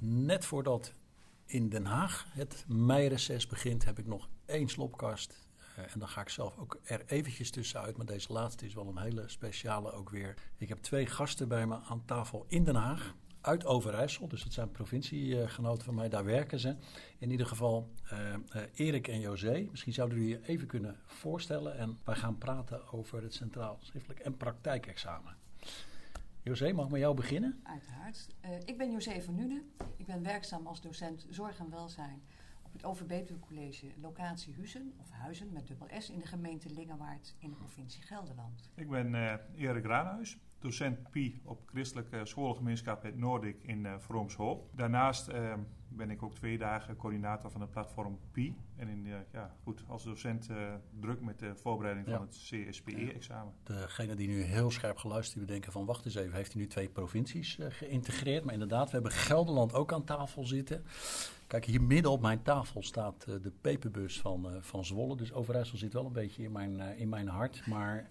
net voordat in Den Haag het meireces begint, heb ik nog één slopkast. Uh, en dan ga ik zelf ook er eventjes tussenuit. Maar deze laatste is wel een hele speciale ook weer. Ik heb twee gasten bij me aan tafel in Den Haag uit Overijssel. Dus het zijn provinciegenoten van mij, daar werken ze. In ieder geval uh, uh, Erik en José. Misschien zouden jullie je even kunnen voorstellen. En wij gaan praten over het Centraal Schriftelijk en Praktijkexamen. José, mag ik met jou beginnen? Uiteraard. Ik ben José van Nuenen. Ik ben werkzaam als docent Zorg en Welzijn op het Overbetuwe College locatie Huizen, of Huizen met dubbel S, in de gemeente Lingewaard in de provincie Gelderland. Ik ben uh, Erik Raanhuis, docent PI op christelijke schoolgemeenschap het Noordik in uh, Vroomshoop. Daarnaast uh, ben ik ook twee dagen coördinator van het platform PI. En in, uh, ja, goed, als docent druk met de voorbereiding ja. van het CSPE-examen. Degene die nu heel scherp geluisterd hebben, denken van wacht eens even, heeft hij nu twee provincies geïntegreerd? Maar inderdaad, we hebben Gelderland ook aan tafel zitten. Kijk, hier midden op mijn tafel staat uh, de peperbus van, uh, van Zwolle. Dus Overijssel zit wel een beetje in mijn, uh, in mijn hart. Maar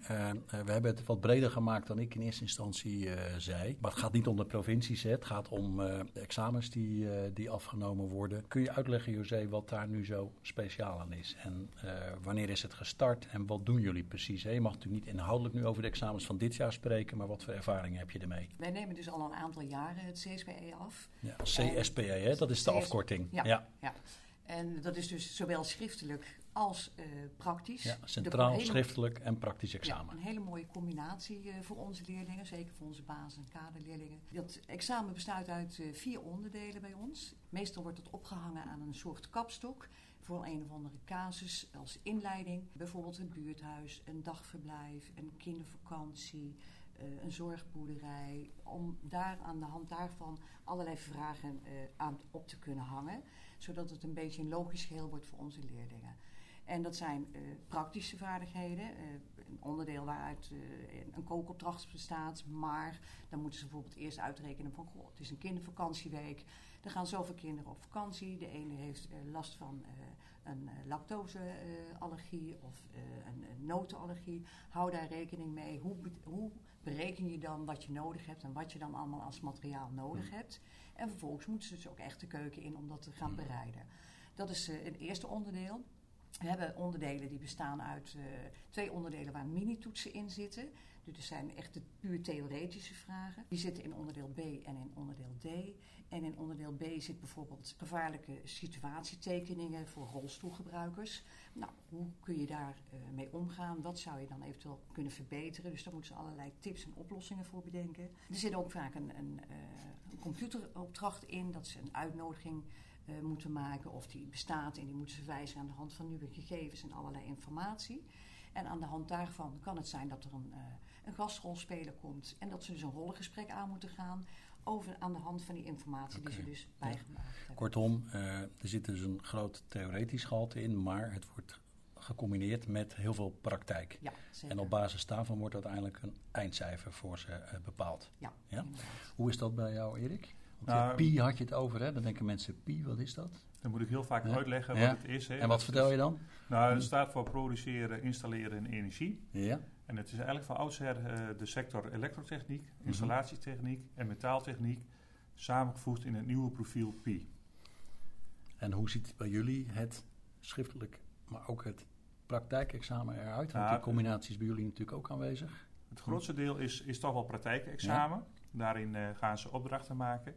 we hebben het wat breder gemaakt dan ik in eerste instantie zei. Maar het gaat niet om de provincies, het gaat om de examens die, die afgenomen worden. Kun je uitleggen, José, wat daar nu zo speciaal aan is? En wanneer is het gestart en wat doen jullie precies? Hè? Je mag natuurlijk niet inhoudelijk nu over de examens van dit jaar spreken, maar wat voor ervaringen heb je ermee? Wij nemen dus al een aantal jaren het CSPE af. Ja, CSPE, hè? dat is de CS afkorting. Ja, ja. ja. En dat is dus zowel schriftelijk als uh, praktisch. Ja, centraal, hele, schriftelijk en praktisch examen. Ja, een hele mooie combinatie uh, voor onze leerlingen, zeker voor onze basis- en kaderleerlingen. Dat examen bestaat uit uh, vier onderdelen bij ons. Meestal wordt het opgehangen aan een soort kapstok voor een of andere casus als inleiding. Bijvoorbeeld een buurthuis, een dagverblijf, een kindervakantie, uh, een zorgboerderij. Om daar aan de hand daarvan allerlei vragen uh, aan op te kunnen hangen. Zodat het een beetje een logisch geheel wordt voor onze leerlingen. En dat zijn uh, praktische vaardigheden. een onderdeel waaruit een kookopdracht bestaat. Maar dan moeten ze bijvoorbeeld eerst uitrekenen van... Goh, het is een kindervakantieweek. Er gaan zoveel kinderen op vakantie. De ene heeft last van een lactoseallergie of een, een notenallergie. Hou daar rekening mee. Hoe, hoe bereken je dan wat je nodig hebt en wat je dan allemaal als materiaal nodig hebt. En vervolgens moeten ze dus ook echt de keuken in om dat te gaan bereiden. Dat is uh, een eerste onderdeel. We hebben onderdelen die bestaan uit uh, twee onderdelen waar mini-toetsen in zitten. Dus er zijn echt de puur theoretische vragen. Die zitten in onderdeel B en in onderdeel D. En in onderdeel B zit bijvoorbeeld gevaarlijke situatietekeningen voor rolstoelgebruikers. Nou, hoe kun je daar uh, mee omgaan? Wat zou je dan eventueel kunnen verbeteren? Dus daar moeten ze allerlei tips en oplossingen voor bedenken. Er zit ook vaak een, een, een computeropdracht in, dat ze een uitnodiging uh, moeten maken of die bestaat en die moeten ze wijzigen aan de hand van nieuwe gegevens en allerlei informatie. En aan de hand daarvan kan het zijn dat er een, een gastrolspeler komt en dat ze dus een rollengesprek aan moeten gaan over aan de hand van die informatie okay. die ze dus bijgemaakt ja. hebben. Kortom, uh, er zit dus een groot theoretisch gehalte in, maar het wordt gecombineerd met heel veel praktijk. Ja, en op basis daarvan wordt uiteindelijk een eindcijfer voor ze uh, bepaald. Ja, ja? Hoe is dat bij jou, Erik? Nou, pi had je het over, hè? Dan denken mensen, pi, wat is dat? Dan moet ik heel vaak ja. uitleggen wat ja. het is. Hè. En wat vertel je dan? Nou, het staat voor produceren, installeren en energie. Ja. En het is eigenlijk van oudsher uh, de sector elektrotechniek, installatietechniek en metaaltechniek samengevoegd in het nieuwe profiel pi. En hoe ziet bij jullie het schriftelijk, maar ook het praktijkexamen eruit? Want Nou, die combinatie is bij jullie natuurlijk ook aanwezig. Het grootste deel is, is toch wel praktijkexamen. Ja. Daarin uh, gaan ze opdrachten maken.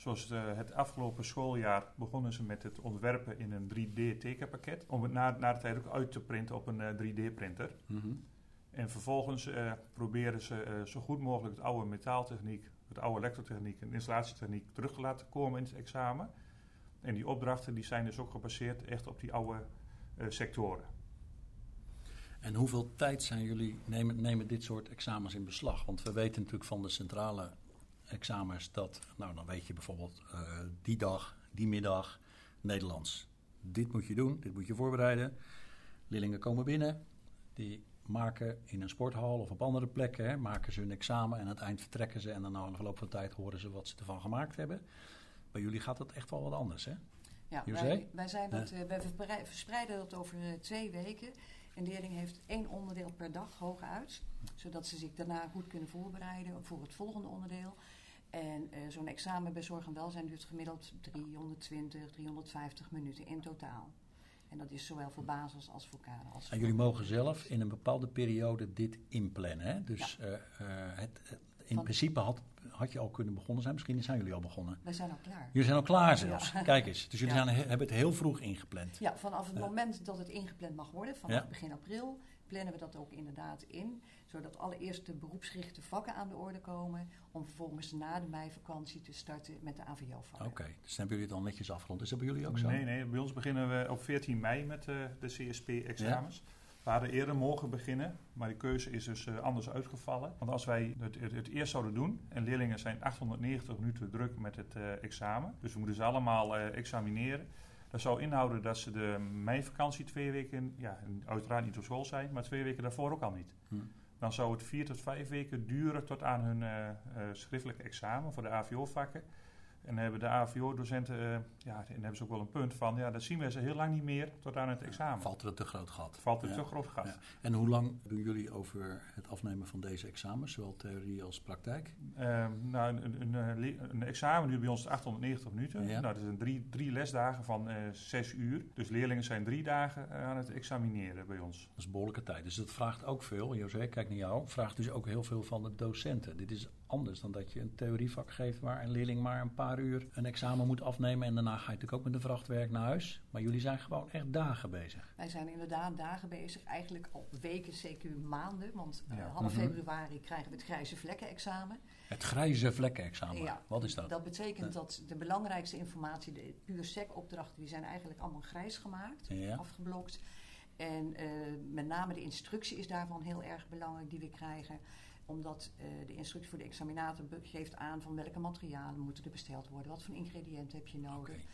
Zoals uh, het afgelopen schooljaar begonnen ze met het ontwerpen in een 3D-tekenpakket. Om het na, na de tijd ook uit te printen op een uh, 3D-printer. Mm -hmm. En vervolgens uh, proberen ze zo goed mogelijk het oude metaaltechniek, het oude elektrotechniek en installatietechniek terug te laten komen in het examen. En die opdrachten die zijn dus ook gebaseerd echt op die oude sectoren. En hoeveel tijd zijn jullie, nemen, nemen dit soort examens in beslag? Want we weten natuurlijk van de centrale examens dat, nou dan weet je bijvoorbeeld uh, die dag, die middag, Nederlands. Dit moet je doen, dit moet je voorbereiden. Leerlingen komen binnen, die maken in een sporthal of op andere plekken, hè, maken ze hun examen en aan het eind vertrekken ze en dan na een verloop van tijd horen ze wat ze ervan gemaakt hebben. Bij jullie gaat dat echt wel wat anders, hè? Ja, wij, wij, zijn dat, uh, wij verspreiden dat over uh, twee weken. Een leerling heeft één onderdeel per dag hooguit, zodat ze zich daarna goed kunnen voorbereiden voor het volgende onderdeel. En uh, zo'n examen bij zorg en welzijn duurt gemiddeld 320, 350 minuten in totaal. En dat is zowel voor basis als voor kader. Als en jullie mogen zelf in een bepaalde periode dit inplannen. Hè? Dus ja. uh, het, in Van, principe had, had je al kunnen begonnen zijn. Misschien zijn jullie al begonnen. Wij zijn al klaar. Jullie zijn al klaar zelfs. Ja. Kijk eens. Dus jullie zijn, hebben het heel vroeg ingepland. Ja, vanaf het moment dat het ingepland mag worden, vanaf begin april, plannen we dat ook inderdaad in. Zodat allereerst de beroepsgerichte vakken aan de orde komen. Om vervolgens na de meivakantie te starten met de AVO-vakken. Oké, okay, dus dan hebben jullie het al netjes afgerond. Is dat bij jullie ook zo? Nee, nee. Bij ons beginnen we op 14 mei met uh, de CSP-examens. Ja? We hadden eerder mogen beginnen, maar die keuze is dus uh, anders uitgevallen. Want als wij het, het, het, eerst zouden doen, en leerlingen zijn 890 minuten druk met het uh, examen, dus we moeten ze allemaal uh, examineren. Dat zou inhouden dat ze de meivakantie twee weken, ja, uiteraard niet op school zijn, maar twee weken daarvoor ook al niet. Hm. Dan zou het vier tot vijf weken duren tot aan hun uh, uh, schriftelijke examen voor de AVO-vakken. En hebben de AVO-docenten, uh, ja, en hebben ze ook wel een punt van, ja, dat zien we ze heel lang niet meer tot aan het examen. Valt er een te groot gat? Valt er ja. te groot gat. Ja. En hoe lang doen jullie over het afnemen van deze examens, zowel theorie als praktijk? Uh, nou, een, een, een, een, examen duurt bij ons 890 minuten. Ja. Nou, dat zijn drie, drie lesdagen van uh, zes uur. Dus leerlingen zijn drie dagen aan het examineren bij ons. Dat is behoorlijke tijd. Dus dat vraagt ook veel, José, kijk naar jou, vraagt dus ook heel veel van de docenten. Dit is anders dan dat je een theorievak geeft waar een leerling maar een paar uur een examen moet afnemen. En daarna ga je natuurlijk ook met een vrachtwerk naar huis. Maar jullie zijn gewoon echt dagen bezig. Wij zijn inderdaad dagen bezig, eigenlijk al weken, zeker maanden. Want ja. uh, half februari krijgen we het grijze vlekken-examen. Het grijze vlekken-examen, ja, wat is dat? Dat betekent dat de belangrijkste informatie, de puur sec-opdrachten, die zijn eigenlijk allemaal grijs gemaakt, ja. afgeblokt. En uh, met name de instructie is daarvan heel erg belangrijk die we krijgen omdat uh, de instructie voor de examinator geeft aan van welke materialen moeten er besteld worden, wat voor ingrediënten heb je nodig. Okay.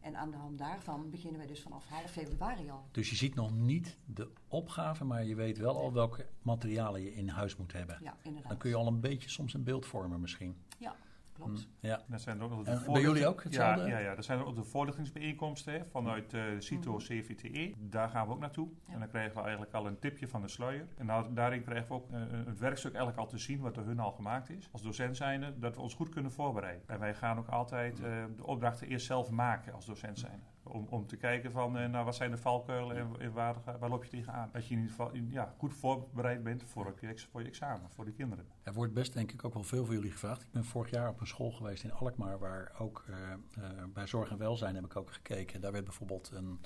En aan de hand daarvan beginnen wij dus vanaf half februari al. Dus je ziet nog niet de opgave, maar je weet wel al welke materialen je in huis moet hebben. Ja, inderdaad. Dan kun je al een beetje soms een beeld vormen misschien. Ja, klopt. Ja. Dat zijn ook nog de en bij jullie ook hetzelfde? Ja, ja, ja. dat zijn ook de voorlichtingsbijeenkomsten hè, vanuit uh, CITO CVTE. Daar gaan we ook naartoe. Ja. En dan krijgen we eigenlijk al een tipje van de sluier. En nou, daarin krijgen we ook uh, het werkstuk eigenlijk al te zien wat door hun al gemaakt is. Als docent zijnde, dat we ons goed kunnen voorbereiden. En wij gaan ook altijd uh, de opdrachten eerst zelf maken als docent zijnde. Om, om te kijken van, uh, nou, wat zijn de valkuilen en, waar, waar, loop je tegenaan. Dat je in ieder geval ja, goed voorbereid bent voor je, voor je examen, voor de kinderen. Er wordt best denk ik ook wel veel van jullie gevraagd. Ik ben vorig jaar op een school geweest in Alkmaar, waar ook uh, uh, bij zorg en welzijn heb ik ook gekeken. Daar werd bijvoorbeeld een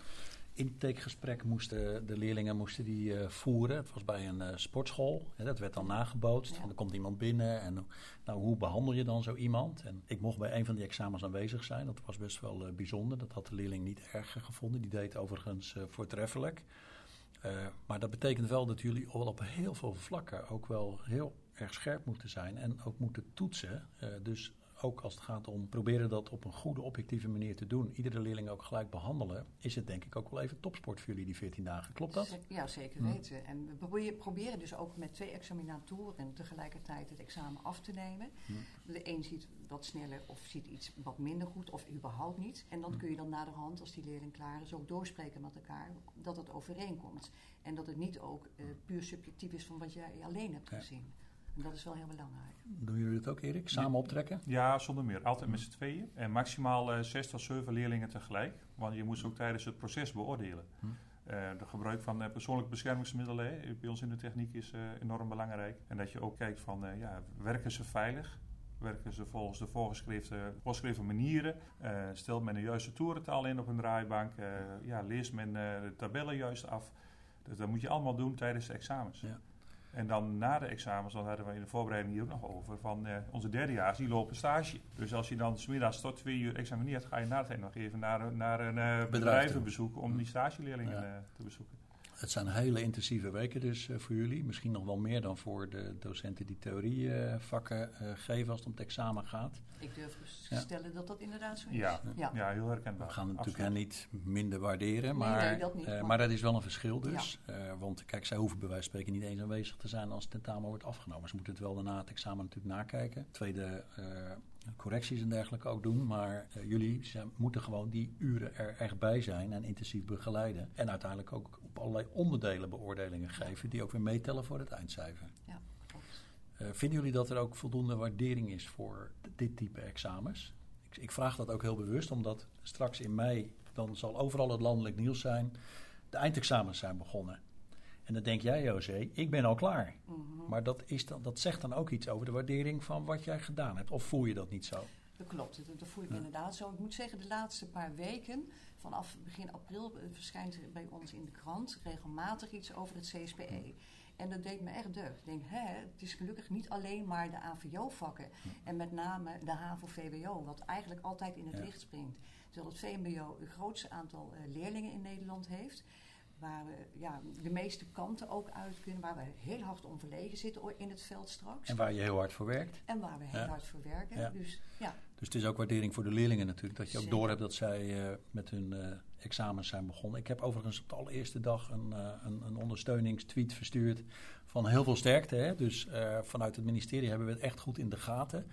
intakegesprek moesten de leerlingen moesten die, uh, voeren. Het was bij een uh, sportschool. Ja, dat werd dan nagebootst. Ja. En er komt iemand binnen. En nou, hoe behandel je dan zo iemand? En ik mocht bij een van die examens aanwezig zijn. Dat was best wel uh, bijzonder. Dat had de leerling niet erg gevonden. Die deed overigens voortreffelijk. maar dat betekent wel dat jullie al op heel veel vlakken ook wel heel erg scherp moeten zijn. En ook moeten toetsen. dus ook als het gaat om proberen dat op een goede, objectieve manier te doen, iedere leerling ook gelijk behandelen, is het denk ik ook wel even topsport voor jullie die 14 dagen. Klopt dat? Ja, zeker weten. Hm. En we proberen dus ook met twee examinatoren tegelijkertijd het examen af te nemen. Hm. De een ziet wat sneller of ziet iets wat minder goed of überhaupt niet. En dan hm. kun je dan naderhand, als die leerling klaar is, ook doorspreken met elkaar dat het overeenkomt. En dat het niet ook uh, puur subjectief is van wat jij alleen hebt gezien. En dat is wel heel belangrijk. Doen jullie dat ook, Erik? Samen optrekken? Ja, zonder meer. Altijd met z'n tweeën. En maximaal uh, zes tot zeven leerlingen tegelijk. Want je moet ze ook tijdens het proces beoordelen. Hm. Uh, de gebruik van uh, persoonlijke beschermingsmiddelen hè, bij ons in de techniek is uh, enorm belangrijk. En dat je ook kijkt van, ja, werken ze veilig? Werken ze volgens de voorgeschreven, voorgeschreven manieren? stelt men de juiste toerentaal in op een draaibank? ja, leest men de tabellen juist af? Dus dat moet je allemaal doen tijdens de examens. Ja. En dan na de examens, dan hadden we in de voorbereiding hier ook nog over, van uh, onze derdejaars die lopen stage. Dus als je dan smiddags tot twee uur examineert, ga je na het nog even naar, naar een uh, bedrijvenbezoek om die stageleerlingen ja. uh, te bezoeken. Het zijn hele intensieve weken dus voor jullie. Misschien nog wel meer dan voor de docenten die theorievakken geven als het om het examen gaat. Ik durf dus te ja. stellen dat dat inderdaad zo is. Ja, ja. ja heel herkenbaar. We gaan het natuurlijk niet minder waarderen, maar, nee, nee, dat, niet, uh, maar dat is wel een verschil dus. Ja. Uh, want kijk, zij hoeven bij wijze van spreken niet eens aanwezig te zijn als het tentamen wordt afgenomen. Ze moeten het wel daarna het examen natuurlijk nakijken. Tweede uh, correcties en dergelijke ook doen. Maar jullie ze moeten gewoon die uren er echt bij zijn en intensief begeleiden. En uiteindelijk ook op allerlei onderdelen beoordelingen geven die ook weer meetellen voor het eindcijfer. Ja. Uh, vinden jullie dat er ook voldoende waardering is voor dit type examens? Ik, ik, vraag dat ook heel bewust, omdat straks in mei dan zal overal het landelijk nieuws zijn. De eindexamens zijn begonnen. En dan denk jij, José, ik ben al klaar. Mhm. Maar dat, is dan, dat zegt dan ook iets over de waardering van wat jij gedaan hebt. Of voel je dat niet zo? Dat klopt, dat voel ik inderdaad zo. Ik moet zeggen, de laatste paar weken, vanaf begin april, eh, verschijnt er bij ons in de krant regelmatig iets over het CSPE. En dat deed me echt deugd. Ik denk, hè, het is gelukkig niet alleen maar de AVO-vakken. En met name de HAVO-VWO, wat eigenlijk altijd in het licht springt. Terwijl het VMBO het grootste aantal uh, leerlingen in Nederland heeft waar we ja, de meeste kanten ook uit kunnen, waar we heel hard om verlegen zitten in het veld straks. En waar je heel hard voor werkt. En waar we heel hard voor werken. Dus, ja. Dus het is ook waardering voor de leerlingen natuurlijk, dat je ook door hebt dat zij uh, met hun uh, examens zijn begonnen. Ik heb overigens op de allereerste dag een, uh, een, een ondersteuningstweet verstuurd van heel veel sterkte. Hè? Dus vanuit het ministerie hebben we het echt goed in de gaten.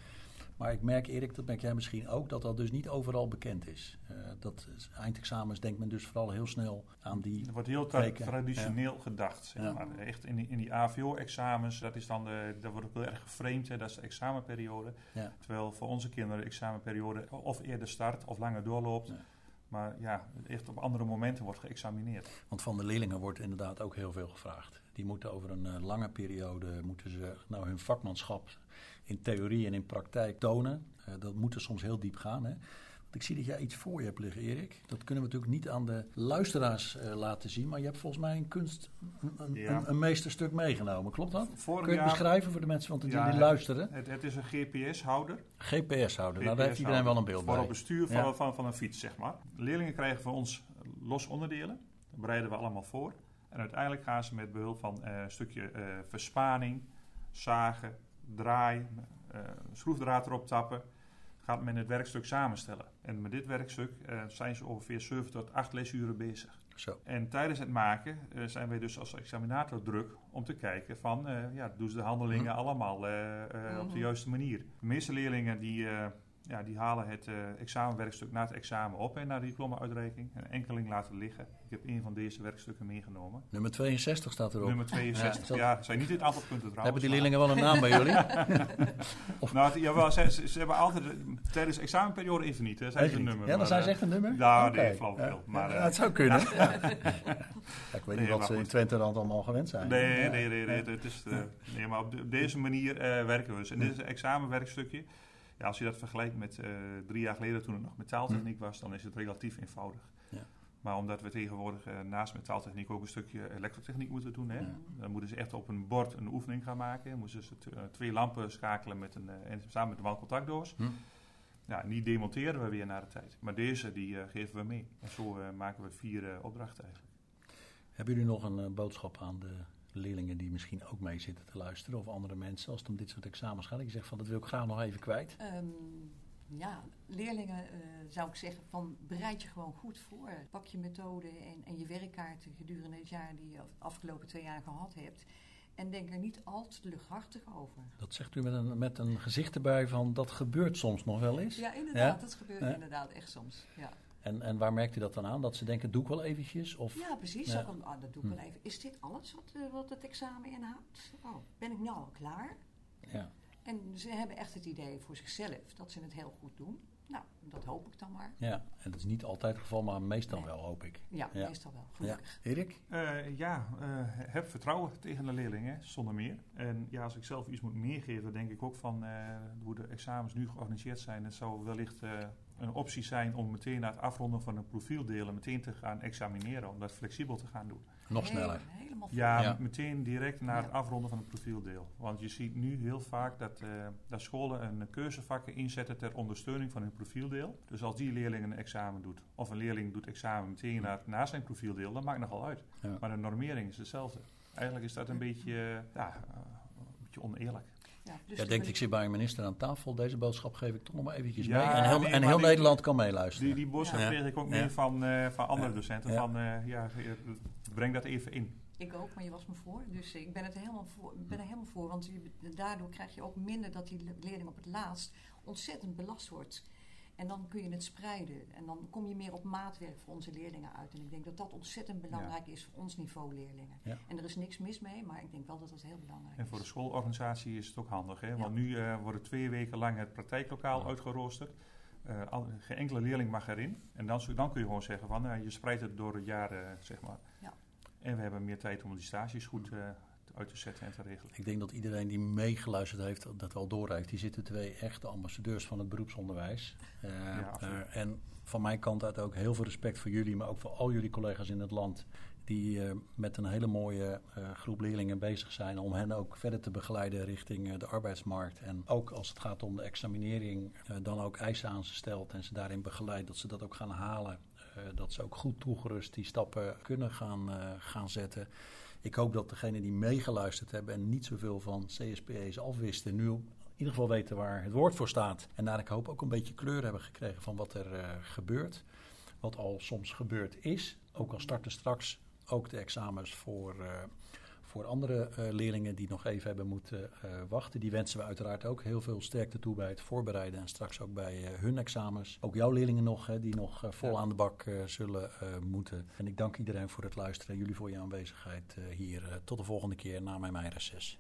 Maar ik merk Erik, dat merk jij misschien ook, dat dat dus niet overal bekend is. Uh, dat eindexamens denkt men dus vooral heel snel aan die. Er wordt heel traditioneel gedacht. Zeg maar. Echt in die, in die AVO-examens, dat, is dan de, dat wordt ook heel erg geframed, hè, dat is de examenperiode. Terwijl voor onze kinderen de examenperiode of eerder start of langer doorloopt. Maar ja, echt op andere momenten wordt geëxamineerd. Want van de leerlingen wordt inderdaad ook heel veel gevraagd. Die moeten over een uh, lange periode moeten ze nou hun vakmanschap in theorie en in praktijk tonen. Uh, dat moet er soms heel diep gaan. Hè? Want ik zie dat jij iets voor je hebt liggen, Erik. Dat kunnen we natuurlijk niet aan de luisteraars uh, laten zien. Maar je hebt volgens mij een kunst, een, ja. een, een meesterstuk meegenomen. Klopt dat? Vorig Kun je het beschrijven voor de mensen want die, ja, die luisteren? Het, het, is een GPS-houder. GPS-houder, nou daar heeft iedereen wel een beeld voor bij. Voor het bestuur van, ja. van, van een fiets, zeg maar. Leerlingen krijgen van ons los onderdelen. Dat bereiden we allemaal voor. En uiteindelijk gaan ze met behulp van uh, een stukje uh, verspaning, zagen, draai, uh, schroefdraad erop tappen, gaat men het werkstuk samenstellen. En met dit werkstuk zijn ze ongeveer 7 tot 8 lesuren bezig. Zo. En tijdens het maken zijn wij dus als examinator druk om te kijken van, ja, doen ze de handelingen hm. allemaal op de juiste manier. De meeste leerlingen die ja, die halen het uh, examenwerkstuk na het examen op en naar de diploma-uitreiking. Een enkeling laten liggen. Ik heb een van deze werkstukken meegenomen. Nummer 62 staat erop. Nummer 62, ja. zijn niet dit aantal punten trouwens. Hebben die leerlingen wel een naam bij jullie? of? Nou, jawel, ze, ze, hebben altijd, tijdens de examenperiode even niet, hè, zijn ze een nummer. Ja, dan zijn ze echt een nummer? Nou, okay. nee, flauw veel. Maar, uh, het zou kunnen. ik weet niet wat ze in Twente dan allemaal gewend zijn. Nee, nee, nee, nee, het is, uh, nee maar op, de, op, deze manier werken we dus. En dit is een examenwerkstukje. Ja, als je dat vergelijkt met uh, drie jaar geleden toen het nog metaaltechniek was, dan is het relatief eenvoudig. Ja. Maar omdat we tegenwoordig uh, naast metaaltechniek ook een stukje elektrotechniek moeten doen, hè, dan moeten ze echt op een bord een oefening gaan maken. Dan moeten ze uh, twee lampen schakelen met een, en samen met een wandcontactdoos. Hm. Ja, die demonteren we weer na de tijd. Maar deze die geven we mee. En zo maken we vier opdrachten eigenlijk. Hebben jullie nog een boodschap aan de leerlingen die misschien ook mee zitten te luisteren of andere mensen als het om dit soort examens gaat? Ik zeg van dat wil ik graag nog even kwijt. Um, ja, leerlingen uh, zou ik zeggen van bereid je gewoon goed voor. Pak je methode en, en je werkkaarten gedurende het jaar die je de afgelopen twee jaar gehad hebt. En denk er niet al te luchthartig over. Dat zegt u met een, met een gezicht erbij van dat gebeurt soms nog wel eens. Ja, inderdaad, dat gebeurt inderdaad echt soms. Ja. En, en waar merkt u dat dan aan? Dat ze denken, doe ik wel eventjes? Of, ja, precies. Ja. Ook, oh, dat doe ik hm. wel even. Is dit alles wat, uh, wat het examen inhoudt? Oh, ben ik nou al klaar? Ja. En ze hebben echt het idee voor zichzelf dat ze het heel goed doen. Nou, dat hoop ik dan maar. Ja, en dat is niet altijd het geval, maar meestal wel, hoop ik. Ja, meestal wel, gelukkig. Ja. Erik? Uh, ja, uh, heb vertrouwen tegen de leerlingen, zonder meer. En ja, als ik zelf iets moet meegeven, denk ik ook van uh, hoe de examens nu georganiseerd zijn. Het zou wellicht een optie zijn om meteen na het afronden van een profieldelen meteen te gaan examineren, om dat flexibel te gaan doen. Nog sneller. Helemaal ja, ja, meteen direct na het afronden van het profieldeel. Want je ziet nu heel vaak dat, uh, dat scholen een keuzevakken inzetten ter ondersteuning van hun profieldeel. Dus als die leerling een examen doet, of een leerling doet examen meteen na, na zijn profieldeel, dan maakt het nogal uit. Ja. Maar de normering is hetzelfde. Eigenlijk is dat een beetje, uh, ja, uh, een beetje oneerlijk. Ja, dus ja denkt, ik zit bij een minister aan tafel. Deze boodschap geef ik toch nog maar eventjes mee. En heel, en heel Nederland kan meeluisteren. Die, die boodschap ja. kreeg ik ook mee van, uh, van andere docenten. Van, uh, ja, breng dat even in. Ik ook, maar je was me voor. Dus ik ben, het helemaal voor, ben er helemaal voor. Want je, daardoor krijg je ook minder dat die leerling op het laatst ontzettend belast wordt. En dan kun je het spreiden. En dan kom je meer op maatwerk voor onze leerlingen uit. En ik denk dat dat ontzettend belangrijk is voor ons niveau leerlingen. Ja. En er is niks mis mee, maar ik denk wel dat dat heel belangrijk En voor de is. schoolorganisatie is het ook handig. Hè? Ja. Want nu eh wordt twee weken lang het praktijklokaal Ja. uitgeroosterd. Eh, al- geen enkele leerling mag erin. En dan, dan kun je gewoon zeggen van eh, je spreidt het door het jaar, zeg maar. Ja. En we hebben meer tijd om die stages goed eh, uit te zetten en te regelen. Ik denk dat iedereen die meegeluisterd heeft, dat wel doorheeft. Die zitten twee echte ambassadeurs van het beroepsonderwijs. Eh, en van mijn kant uit ook heel veel respect voor jullie, maar ook voor al jullie collega's in het land. Die eh, met een hele mooie eh, groep leerlingen bezig zijn om hen ook verder te begeleiden richting de arbeidsmarkt. En ook als het gaat om de examinering, dan ook eisen aan ze stelt en ze daarin begeleidt dat ze dat ook gaan halen. Dat ze ook goed toegerust die stappen kunnen gaan, gaan zetten. Ik hoop dat degenen die meegeluisterd hebben en niet zoveel van CSPE's afwisten, nu in ieder geval weten waar het woord voor staat. En naar ik hoop ook een beetje kleur hebben gekregen van wat er eh, gebeurt. Wat al soms gebeurd is. Ook al starten straks ook de examens voor, eh, voor andere eh, leerlingen die nog even hebben moeten eh, wachten. Die wensen we uiteraard ook heel veel sterkte toe bij het voorbereiden en straks ook bij eh, hun examens. Ook jouw leerlingen nog, hè, die nog vol Ja. aan de bak zullen moeten. En ik dank iedereen voor het luisteren. Jullie voor je aanwezigheid hier. Tot de volgende keer na mijn reces.